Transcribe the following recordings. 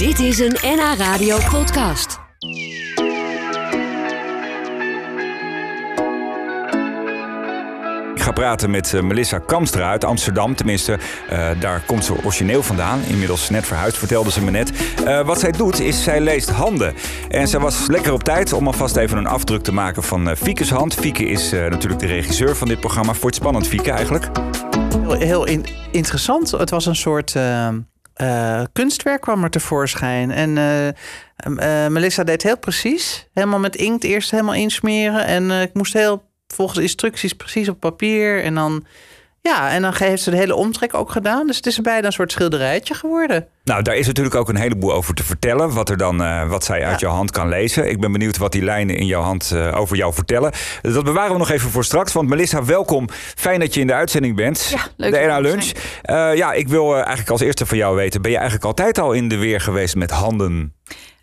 Dit is een NH Radio podcast. Ik ga praten met eh, Melissa Kamstra uit Amsterdam. Tenminste, eh, daar komt ze origineel vandaan. Inmiddels net verhuisd, vertelde ze me net. Eh, wat zij doet, is zij leest handen. En zij was lekker op tijd om alvast even een afdruk te maken van Fieke's hand. Fieke is eh, natuurlijk de regisseur van dit programma. Vond je het spannend, Fieke, eigenlijk? Heel, heel in- interessant. Het was een soort eh, kunstwerk kwam er tevoorschijn. En eh, eh, Melissa deed heel precies. Helemaal met inkt eerst helemaal insmeren. En ik moest heel volgens instructies precies op papier. En dan, ja, en dan heeft ze de hele omtrek ook gedaan. Dus het is bijna een soort schilderijtje geworden. Nou, daar is natuurlijk ook een heleboel over te vertellen. Wat, er dan, eh, wat zij uit Ja. jouw hand kan lezen. Ik ben benieuwd wat die lijnen in jouw hand eh, over jou vertellen. Dat bewaren we nog even voor straks. Want Melissa, welkom. Fijn dat je in de uitzending bent. Ja, leuk De te Lunch. Eh, ja, ik wil eigenlijk als eerste van jou weten. Ben je eigenlijk altijd al in de weer geweest met handen?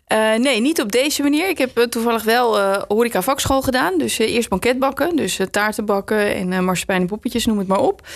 Eh, nee, niet op deze manier. Ik heb eh, toevallig wel eh horeca vakschool gedaan. Dus eh, eerst banketbakken, dus taarten bakken en marsepein en poppetjes, noem het maar op.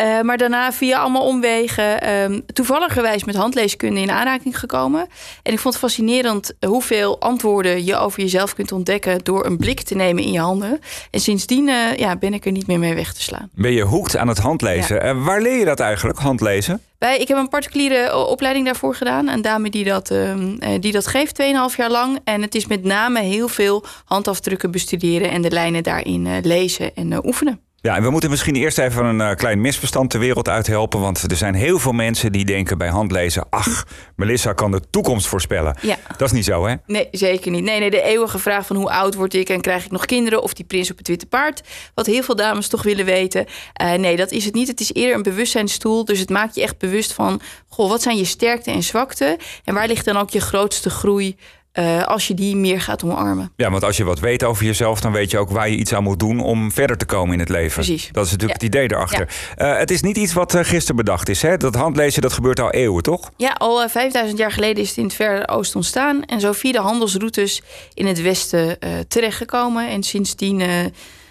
Eh, maar daarna via allemaal omwegen ehm toevalligerwijs met handleeskunde in aanraking gekomen. En ik vond het fascinerend hoeveel antwoorden je over jezelf kunt ontdekken door een blik te nemen in je handen. En sindsdien eh, ja, ben ik er niet meer mee weg te slaan. Ben je hoekt aan het handlezen? Eh, waar leer je dat eigenlijk, handlezen? Bij, ik heb een particuliere opleiding daarvoor gedaan. Een dame die dat, ehm, eh, die dat geeft, 2,5 jaar lang. En het is met name heel veel handafdrukken bestuderen... en de lijnen daarin lezen en oefenen. Ja, en we moeten misschien eerst even een eh, klein misverstand de wereld uithelpen. Want er zijn heel veel mensen die denken bij handlezen... ach, Melissa kan de toekomst voorspellen. Ja. Dat is niet zo, hè? Nee, zeker niet. Nee, nee, de eeuwige vraag van hoe oud word ik en krijg ik nog kinderen... of die prins op het witte paard, wat heel veel dames toch willen weten. Eh, nee, dat is het niet. Het is eerder een bewustzijnstoel. Dus het maakt je echt bewust van... goh, wat zijn je sterkte en zwakte? En waar ligt dan ook je grootste groei... eh, als je die meer gaat omarmen. Ja, want als je wat weet over jezelf, dan weet je ook waar je iets aan moet doen om verder te komen in het leven. Precies. Dat is natuurlijk Ja. het idee erachter. Eh, het is niet iets wat eh, gisteren bedacht is. Hè? Dat handlezen, dat gebeurt al eeuwen, toch? Ja, al eh, 5000 jaar geleden is het in het Verre Oosten ontstaan. En zo via de handelsroutes in het Westen terechtgekomen. En sindsdien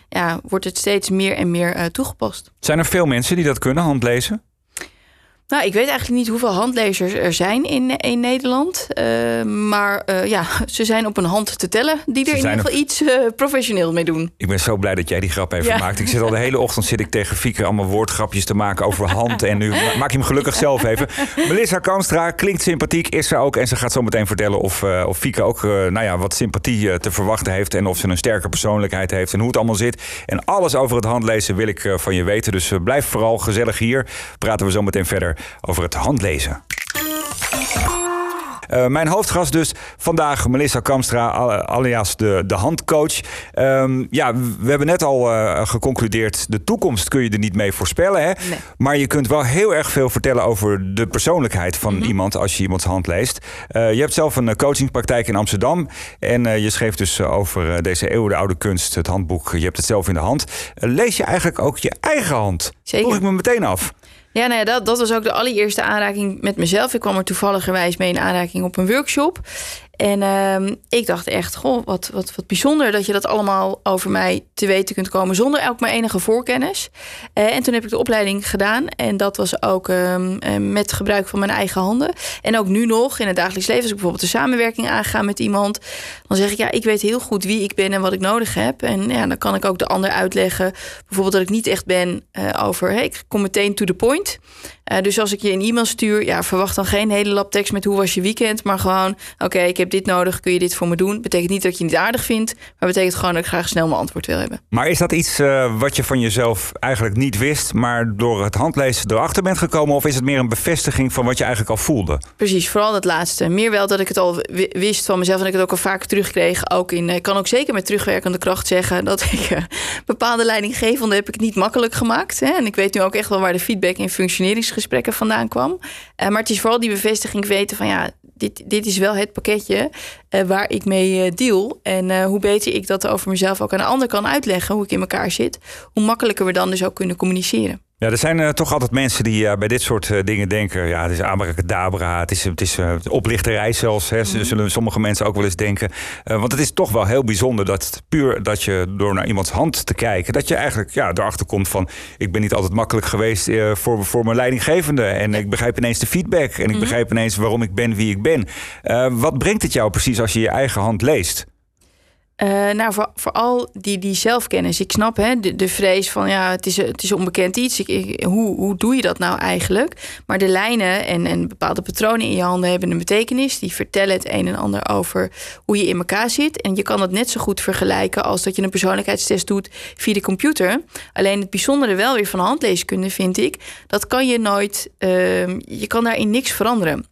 ja, wordt het steeds meer en meer toegepast. Zijn er veel mensen die dat kunnen, handlezen? Nou, ik weet eigenlijk niet hoeveel handlezers er zijn in, in Nederland. Eh, maar eh, ja, ze zijn op een hand te tellen die er in ieder geval iets eh, professioneel mee doen. Ik ben zo blij dat jij die grap even Ja. maakt. Ik zit al de hele ochtend zit ik tegen Fieke allemaal woordgrapjes te maken over hand. En nu ma- maak je hem gelukkig zelf even. Melissa Kamstra klinkt sympathiek, is ze ook. En ze gaat zo meteen vertellen of, eh, of Fieke ook eh, nou ja, wat sympathie eh, te verwachten heeft. En of ze een sterke persoonlijkheid heeft en hoe het allemaal zit. En alles over het handlezen wil ik eh, van je weten. Dus eh, blijf vooral gezellig hier. Praten we zo meteen verder over het handlezen. Eh, mijn hoofdgast dus vandaag, Melissa Kamstra, al- alias de, de handcoach. Ehm, ja, we hebben net al eh, geconcludeerd, de toekomst kun je er niet mee voorspellen. Hè? Nee. Maar je kunt wel heel erg veel vertellen over de persoonlijkheid van iemand als je iemands hand leest. Eh, je hebt zelf een coachingspraktijk in Amsterdam. En je schreef dus over deze eeuwenoude kunst, het handboek. Je hebt het zelf in de hand. Lees je eigenlijk ook je eigen hand? Zeker. Vroeg ik me meteen af. Ja, nou ja, dat, dat was ook de allereerste aanraking met mezelf. Ik kwam er toevalligerwijs mee in aanraking op een workshop. En ehm, ik dacht echt, goh, wat, wat, wat bijzonder dat je dat allemaal over mij te weten kunt komen zonder ook maar enige voorkennis. Eh, en toen heb ik de opleiding gedaan en dat was ook ehm, eh, met gebruik van mijn eigen handen. En ook nu nog in het dagelijks leven, als ik bijvoorbeeld een samenwerking aanga met iemand, dan zeg ik ja, ik weet heel goed wie ik ben en wat ik nodig heb. En ja, dan kan ik ook de ander uitleggen, bijvoorbeeld dat ik niet echt ben eh, over, hey, ik kom meteen to the point. Eh, dus als ik je een e-mail stuur, ja, verwacht dan geen hele lap tekst met hoe was je weekend, maar gewoon, oké, ik heb dit nodig, kun je dit voor me doen? Betekent niet dat je het niet aardig vindt, maar betekent gewoon dat ik graag snel mijn antwoord wil hebben. Maar is dat iets eh, wat je van jezelf eigenlijk niet wist, maar door het handlezen erachter bent gekomen? Of is het meer een bevestiging van wat je eigenlijk al voelde? Precies, vooral dat laatste. Meer wel dat ik het al wi- wist van mezelf en ik het ook al vaak terugkreeg. Ook in, ik kan ook zeker met terugwerkende kracht zeggen dat ik eh, bepaalde leidinggevenden heb ik niet makkelijk gemaakt. Hè? En ik weet nu ook echt wel waar de feedback in functioneringsgesprekken vandaan kwam. Eh, maar het is vooral die bevestiging weten van ja, dit, dit is wel het pakketje eh, waar ik mee eh, deal. En hoe beter ik dat over mezelf ook aan de ander kan uitleggen, hoe ik in elkaar zit, hoe makkelijker we dan dus ook kunnen communiceren. Ja, er zijn uh, toch altijd mensen die uh, bij dit soort uh, dingen denken... ja, het is abracadabra, het is, het is oplichterij zelfs. Hè, mm. Zullen sommige mensen ook wel eens denken. want het is toch wel heel bijzonder dat puur dat je door naar iemands hand te kijken... dat je eigenlijk ja, erachter komt van... ik ben niet altijd makkelijk geweest voor, voor mijn leidinggevende. En ik begrijp ineens de feedback. En ik mm. begrijp ineens waarom ik ben wie ik ben. wat brengt het jou precies als je je eigen hand leest? Uh, nou, voor, vooral die, die zelfkennis. Ik snap hè, de, de vrees van ja, het is, het is onbekend iets. Ik, hoe, hoe doe je dat nou eigenlijk? Maar de lijnen en, en bepaalde patronen in je handen hebben een betekenis. Die vertellen het een en ander over hoe je in elkaar zit. En je kan dat net zo goed vergelijken als dat je een persoonlijkheidstest doet via de computer. Alleen het bijzondere wel weer van handleeskunde vind ik, dat kan je nooit, uh, je kan daarin niks veranderen.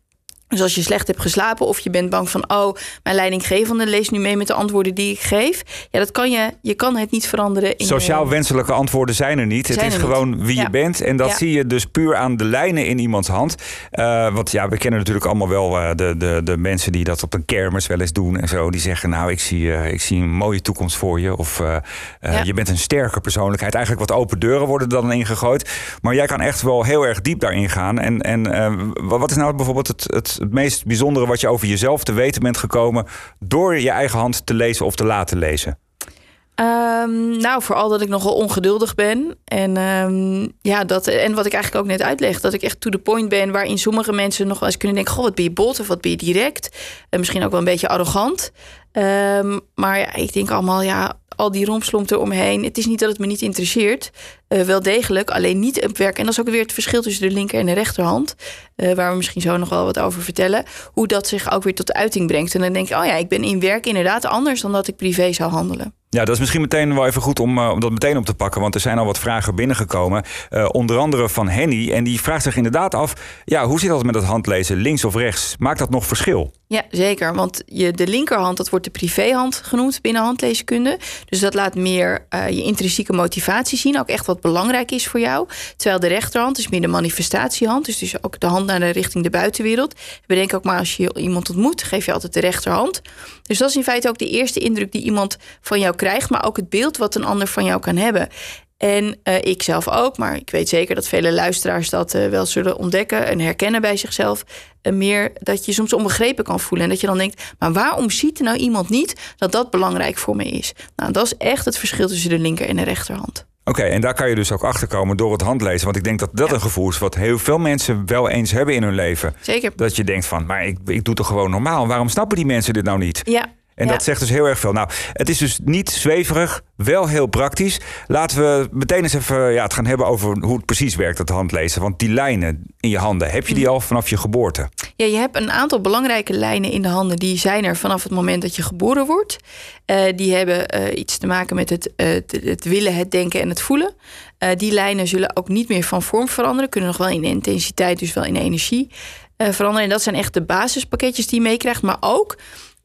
Dus als je slecht hebt geslapen of je bent bang van, oh, mijn leidinggevende leest nu mee met de antwoorden die ik geef. Ja, dat kan je, je kan het niet veranderen. In Sociaal wenselijke antwoorden zijn er niet. het is gewoon wie je bent. En dat zie je dus puur aan de lijnen in iemands hand. Uh, want ja, we kennen natuurlijk allemaal wel uh, de, de, de mensen die dat op een kermis wel eens doen en zo. Die zeggen, nou, ik zie, uh, ik zie een mooie toekomst voor je. Of je bent een sterke persoonlijkheid. Eigenlijk wat open deuren worden dan ingegooid. Maar jij kan echt wel heel erg diep daarin gaan. En, en wat is nou bijvoorbeeld het, het het meest bijzondere wat je over jezelf te weten bent gekomen door je eigen hand te lezen of te laten lezen? Um, nou, vooral dat ik nogal ongeduldig ben. En, um, ja, dat, en wat ik eigenlijk ook net uitleg, dat ik echt to the point ben, waarin sommige mensen nog wel eens kunnen denken: Goh, wat ben je bot of wat ben je direct? En misschien ook wel een beetje arrogant. Um, maar ja, ik denk allemaal, ja, al die rompslomp eromheen. Het is niet dat het me niet interesseert. Uh, wel degelijk, alleen niet op werk. En dat is ook weer het verschil tussen de linker en de rechterhand. Uh, waar we misschien zo nog wel wat over vertellen. Hoe dat zich ook weer tot uiting brengt. En dan denk je, oh ja, ik ben in werk inderdaad anders dan dat ik privé zou handelen. Ja, dat is misschien meteen wel even goed om, uh, om dat meteen op te pakken. Want er zijn al wat vragen binnengekomen. Onder andere van Henny. En die vraagt zich inderdaad af: ja, hoe zit dat met het handlezen, links of rechts? Maakt dat nog verschil? Ja, zeker. Want je, de linkerhand, dat wordt de privéhand genoemd binnen handleeskunde. Dus dat laat meer je intrinsieke motivatie zien. Ook echt wat belangrijk is voor jou. Terwijl de rechterhand is meer de manifestatiehand. Dus, dus ook de hand naar de richting de buitenwereld. Bedenk ook maar als je iemand ontmoet, geef je altijd de rechterhand. Dus dat is in feite ook de eerste indruk die iemand van jou krijgt. Maar ook het beeld wat een ander van jou kan hebben. En uh, ik zelf ook, maar ik weet zeker dat vele luisteraars dat uh, wel zullen ontdekken en herkennen bij zichzelf. Uh, meer dat je soms onbegrepen kan voelen. En dat je dan denkt, maar waarom ziet nou iemand niet dat dat belangrijk voor me is? Nou, dat is echt het verschil tussen de linker en de rechterhand. Oké, en daar kan je dus ook achter komen door het handlezen. Want ik denk dat dat een gevoel is wat heel veel mensen wel eens hebben in hun leven. Zeker. Dat je denkt van, maar ik, ik doe het gewoon normaal. Waarom snappen die mensen dit nou niet? Ja, en dat zegt dus heel erg veel. Nou, het is dus niet zweverig, wel heel praktisch. Laten we meteen eens even ja, het gaan hebben over hoe het precies werkt, dat handlezen. Want die lijnen in je handen, heb je die mhm. al vanaf je geboorte? Ja, je hebt een aantal belangrijke lijnen in de handen. Die zijn er vanaf het moment dat je geboren wordt. Uh, die hebben uh, iets te maken met het, uh, het, willen, het denken en het voelen. die lijnen zullen ook niet meer van vorm veranderen. Kunnen nog wel in intensiteit, dus wel in energie veranderen. En dat zijn echt de basispakketjes die je meekrijgt. Maar ook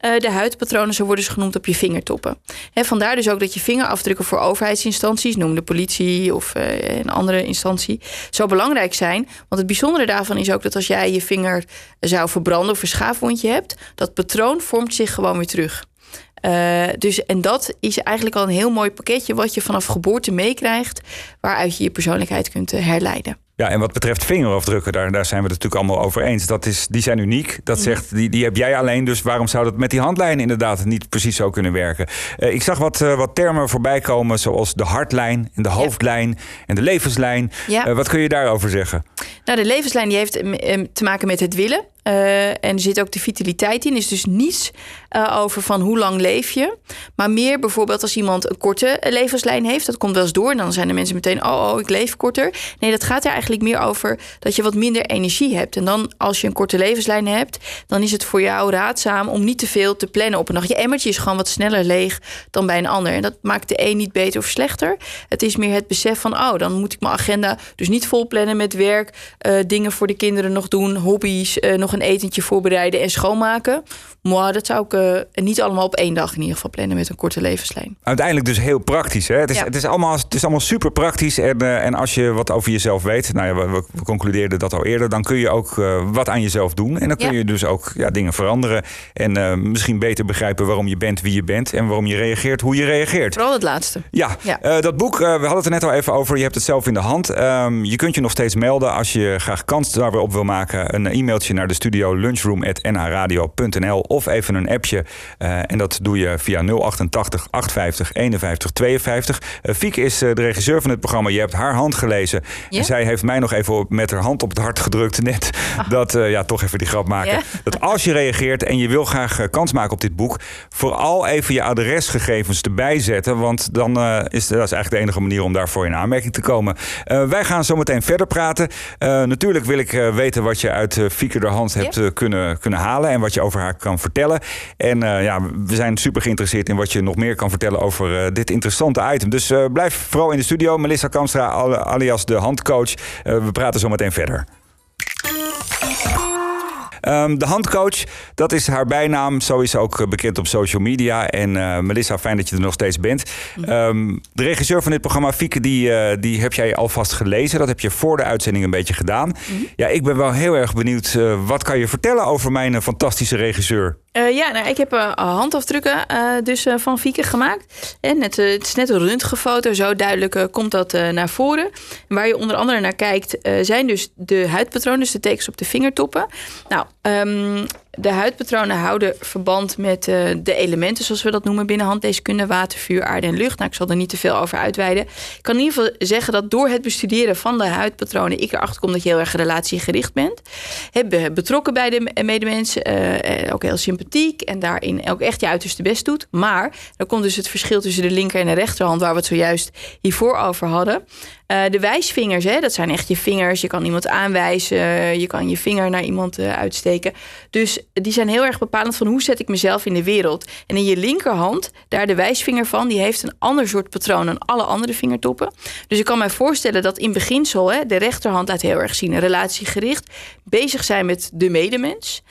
uh, de huidpatronen, zo worden ze genoemd, op je vingertoppen. Vandaar dus ook dat je vingerafdrukken voor overheidsinstanties, noem de politie of uh, een andere instantie, zo belangrijk zijn. Want het bijzondere daarvan is ook dat als jij je vinger zou verbranden of een schaafwondje hebt, dat patroon vormt zich gewoon weer terug. Uh, dus, en dat is eigenlijk al een heel mooi pakketje wat je vanaf geboorte meekrijgt, waaruit je je persoonlijkheid kunt herleiden. Ja, en wat betreft vingerafdrukken, daar, daar zijn we het natuurlijk allemaal over eens. Dat is, die zijn uniek. Dat mhm. zegt, die, die heb jij alleen. Dus waarom zou dat met die handlijnen inderdaad niet precies zo kunnen werken? Uh, ik zag wat, uh, wat termen voorbij komen, zoals de hartlijn en de hoofdlijn en de levenslijn. Ja. Uh, wat kun je daarover zeggen? Nou, de levenslijn die heeft te maken met het willen. Uh, en er zit ook de vitaliteit in. Is dus niets uh, over van hoe lang leef je. Maar meer bijvoorbeeld als iemand een korte levenslijn heeft. Dat komt wel eens door. En dan zijn de mensen meteen, oh, oh, ik leef korter. Nee, dat gaat er eigenlijk meer over dat je wat minder energie hebt. En dan als je een korte levenslijn hebt, dan is het voor jou raadzaam om niet te veel te plannen op een dag. Je emmertje is gewoon wat sneller leeg dan bij een ander. En dat maakt de een niet beter of slechter. Het is meer het besef van, oh, dan moet ik mijn agenda dus niet vol plannen met werk, uh, dingen voor de kinderen nog doen, hobby's, nog een etentje voorbereiden en schoonmaken. Maar dat zou ik uh, niet allemaal op één dag in ieder geval plannen met een korte levenslijn. Uiteindelijk dus heel praktisch. Hè? Het, is, Ja. het, is allemaal, het is allemaal super praktisch. En, eh, en als je wat over jezelf weet, nou ja, we, we- concludeerden dat al eerder, dan kun je ook eh, wat aan jezelf doen. En dan kun Ja. je dus ook ja, dingen veranderen. En eh, misschien beter begrijpen waarom je bent wie je bent. En waarom je reageert hoe je reageert. Vooral het laatste. Ja, Ja. eh, dat boek, eh, we hadden het er net al even over. Je hebt het zelf in de hand. Ehm, je kunt je nog steeds melden als je graag kans daar weer op wil maken. Een e-mailtje naar de studio lunchroom.nhradio.nl of even een appje. Eh, en dat doe je via 088 850 51 52. Eh, Fieke is eh, de regisseur van het programma. Je hebt haar hand gelezen. En zij heeft mij nog even met haar hand op het hart gedrukt net. Dat, eh, ja, toch even die grap maken. Dat als je reageert en je wil graag kans maken op dit boek, vooral even je adresgegevens erbij zetten. Want dan is dat is eigenlijk de enige manier om daarvoor in aanmerking te komen. Wij gaan zo meteen verder praten. Natuurlijk wil ik weten wat je uit uh, Fieke de hand hebt kunnen, kunnen halen en wat je over haar kan vertellen. En eh, ja, we zijn super geïnteresseerd in wat je nog meer kan vertellen over eh, dit interessante item. Dus eh, blijf vooral in de studio. Melissa Kamstra, al- alias de handcoach. We praten zo meteen verder. Ehm, de handcoach, dat is haar bijnaam. Zo is ze ook eh, bekend op social media. En eh, Melissa, fijn dat je er nog steeds bent. Ehm, de regisseur van dit programma, Fieke, die, eh, die heb jij alvast gelezen. Dat heb je voor de uitzending een beetje gedaan. Ja, ik ben wel heel erg benieuwd. wat kan je vertellen over mijn fantastische regisseur? Eh, ja, nou, ik heb eh, handafdrukken eh, dus, van Fieke gemaakt. En eh, het is net een röntgenfoto, zo duidelijk komt dat naar voren. En waar je onder andere naar kijkt, zijn dus de huidpatronen, dus de tekens op de vingertoppen. Nou, ehm, de huidpatronen houden verband met eh, de elementen, zoals we dat noemen binnen handleeskunde, water, vuur, aarde en lucht. Nou, ik zal er niet te veel over uitweiden. Ik kan in ieder geval zeggen dat door het bestuderen van de huidpatronen ik erachter kom dat je heel erg relatiegericht bent. Heb, be- betrokken bij de me- medemens, eh, eh, ook heel sympathiek en daarin ook echt je uiterste best doet. Maar dan komt dus het verschil tussen de linker en de rechterhand, waar we het zojuist hiervoor over hadden. Eh, de wijsvingers, hè, dat zijn echt je vingers. Je kan iemand aanwijzen, je kan je vinger naar iemand eh, uitsteken. Dus die zijn heel erg bepalend van hoe zet ik mezelf in de wereld. En in je linkerhand, daar de wijsvinger van, die heeft een ander soort patroon dan alle andere vingertoppen. Dus ik kan mij voorstellen dat in beginsel hè, de rechterhand laat heel erg zien, relatiegericht, bezig zijn met de medemens.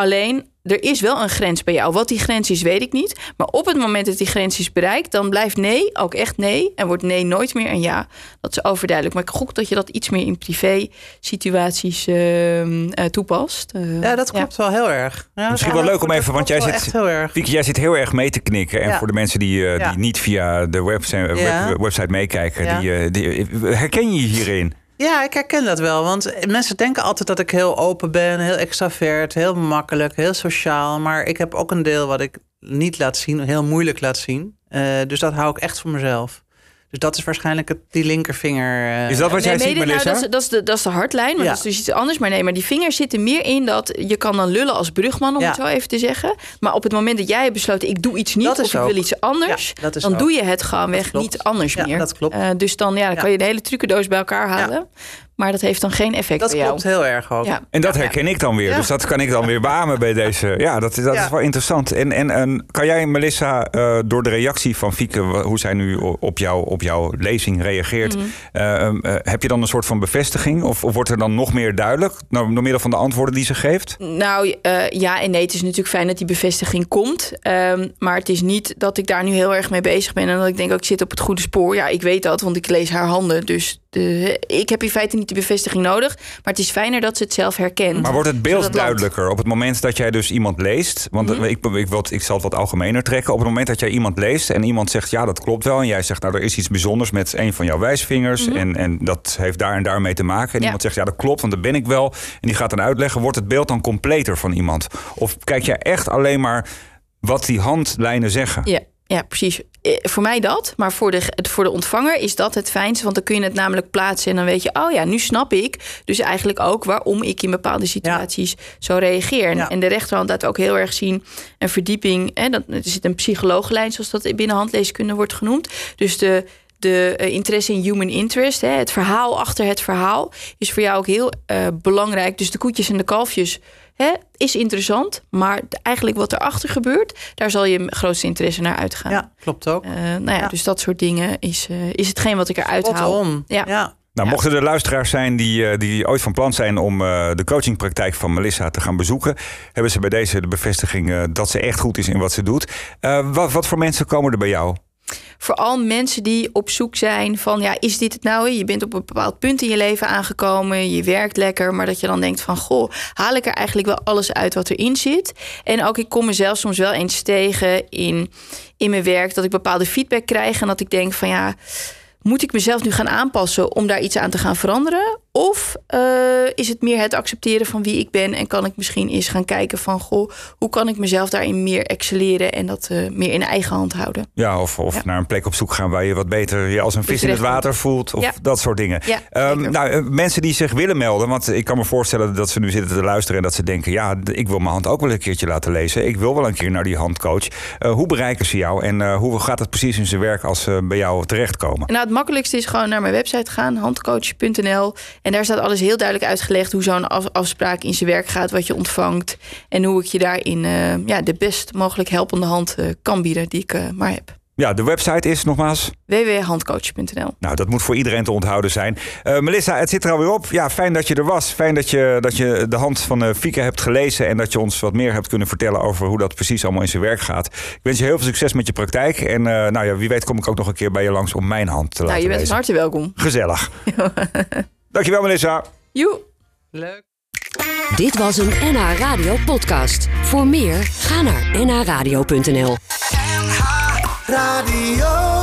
Alleen, er is wel een grens bij jou. Wat die grens is, weet ik niet. Maar op het moment dat die grens is bereikt, dan blijft nee ook echt nee. En wordt nee nooit meer een ja. Dat is overduidelijk. Maar ik gok dat je dat iets meer in privé situaties ehm, eh, toepast. Eh, Ja, dat klopt wel heel erg. Ja, Misschien wel leuk om even, want jij zit- heel erg. Jij zit heel erg mee te knikken. En Ja. voor de mensen die, eh, Ja. die niet via de website, web- website meekijken, Ja. die, eh, die, herken je je hierin? Ja, ik herken dat wel. Want mensen denken altijd dat ik heel open ben, heel extravert, heel makkelijk, heel sociaal. Maar ik heb ook een deel wat ik niet laat zien, heel moeilijk laat zien. Eh, dus dat hou ik echt voor mezelf. Dus dat is waarschijnlijk het, die linkervinger. eh, Is dat wat jij nee, ziet, mede- nou, Melissa? dat, is, dat, is de, dat is de hardlijn, maar Ja. dat is dus iets anders. Maar nee, maar die vingers zitten meer in dat je kan dan lullen als brugman, om Ja. het zo even te zeggen. Maar op het moment dat jij hebt besloten, ik doe iets niet of ik ook. wil iets anders, Ja, dan ook. doe je het gewoon weg klopt. niet anders Ja, meer. dat klopt. Eh, dus dan, ja, dan Ja. kan je de hele trucendoos bij elkaar halen. Maar dat heeft dan geen effect Dat bij jou. klopt heel erg ook. Ja. En dat Ja. herken ik dan weer. Ja. Dus dat kan ik dan weer beamen bij deze. Ja, dat, dat Ja. is wel interessant. En, en, en kan jij, Melissa, eh, door de reactie van Fieke, hoe zij nu op, jou, op jouw lezing reageert, Mhm. eh, eh, heb je dan een soort van bevestiging? Of, of wordt er dan nog meer duidelijk nou, door middel van de antwoorden die ze geeft? Nou eh, ja en nee, het is natuurlijk fijn dat die bevestiging komt. Ehm, maar het is niet dat ik daar nu heel erg mee bezig ben. En dat ik denk, ook ik zit op het goede spoor. Ja, ik weet dat, want ik lees haar handen. Dus de, ik heb in feite niet die bevestiging nodig. Maar het is fijner dat ze het zelf herkent. Maar wordt het beeld land- duidelijker op het moment dat jij dus iemand leest? Want Mhm. ik, ik, het- ik zal het wat algemener trekken. Op het moment dat jij iemand leest en iemand zegt ja, dat klopt wel. En jij zegt nou, er is iets bijzonders met een van jouw wijsvingers. En, en dat heeft daar en daar mee te maken. En Mhm. Ja. iemand zegt ja, dat klopt, want dat ben ik wel. En die gaat dan uitleggen, wordt het beeld dan completer van iemand? Of kijk jij echt alleen maar wat die handlijnen zeggen? Ja, ja, precies. Eh, Voor mij dat, maar voor de, voor de ontvanger is dat het fijnste. Want dan kun je het namelijk plaatsen en dan weet je... oh ja, nu snap ik dus eigenlijk ook waarom ik in bepaalde situaties zo reageer. En, Ja. en de rechterhand laat ook heel erg zien een verdieping. Hè, dat, er zit een psycholooglijn, zoals dat binnen handleeskunde wordt genoemd. Dus de, de eh, interesse in human interest, hè, het verhaal achter het verhaal... is voor jou ook heel eh, belangrijk. Dus de koetjes en de kalfjes... Hè, is interessant, maar eigenlijk wat erachter gebeurt, daar zal je grootste interesse naar uitgaan. Ja, klopt ook. Eh, nou ja, Ja. dus dat soort dingen is, eh, is hetgeen wat ik eruit haal. Ja. Ja. Nou, mochten er luisteraars zijn die, eh, die ooit van plan zijn om eh, de coachingpraktijk van Melissa te gaan bezoeken, hebben ze bij deze de bevestiging eh, dat ze echt goed is in wat ze doet. Eh, wat, wat voor mensen komen er bij jou? Vooral mensen die op zoek zijn van, ja, is dit het nou? Je bent op een bepaald punt in je leven aangekomen, je werkt lekker, maar dat je dan denkt van, goh, haal ik er eigenlijk wel alles uit wat erin zit? En ook ik kom mezelf soms wel eens tegen in, in mijn werk dat ik bepaalde feedback krijg en dat ik denk van, ja, moet ik mezelf nu gaan aanpassen om daar iets aan te gaan veranderen? Of eh, is het meer het accepteren van wie ik ben en kan ik misschien eens gaan kijken van, goh, hoe kan ik mezelf daarin meer excelleren en dat eh, meer in eigen hand houden? Ja, of, of Ja. naar een plek op zoek gaan waar je wat beter je als een vis in het water voelt. Of Ja. dat soort dingen. Ja, Ehm, nou, eh, mensen die zich willen melden, want ik kan me voorstellen dat ze nu zitten te luisteren en dat ze denken: ja, ik wil mijn hand ook wel een keertje laten lezen. Ik wil wel een keer naar die handcoach. Hoe bereiken ze jou en hoe gaat het precies in zijn werk als ze bij jou terechtkomen? Nou, het makkelijkste is gewoon naar mijn website gaan, handcoach.nl. En daar staat alles heel duidelijk uitgelegd hoe zo'n af- afspraak in zijn werk gaat, wat je ontvangt. En hoe ik je daarin eh, ja, de best mogelijk helpende hand eh, kan bieden die ik eh, maar heb. Ja, de website is nogmaals. www.handcoach.nl. Nou, dat moet voor iedereen te onthouden zijn. Melissa, het zit er alweer op. Ja, fijn dat je er was. Fijn dat je, dat je de hand van eh Fieke hebt gelezen. En dat je ons wat meer hebt kunnen vertellen over hoe dat precies allemaal in zijn werk gaat. Ik wens je heel veel succes met je praktijk. En nou ja, wie weet kom ik ook nog een keer bij je langs om mijn hand te Nou, laten je bent van lezen. harte welkom. Gezellig. Dankjewel, Melissa. Joe! Leuk. Dit was een NH Radio podcast. Voor meer, ga naar nhradio.nl. Radio.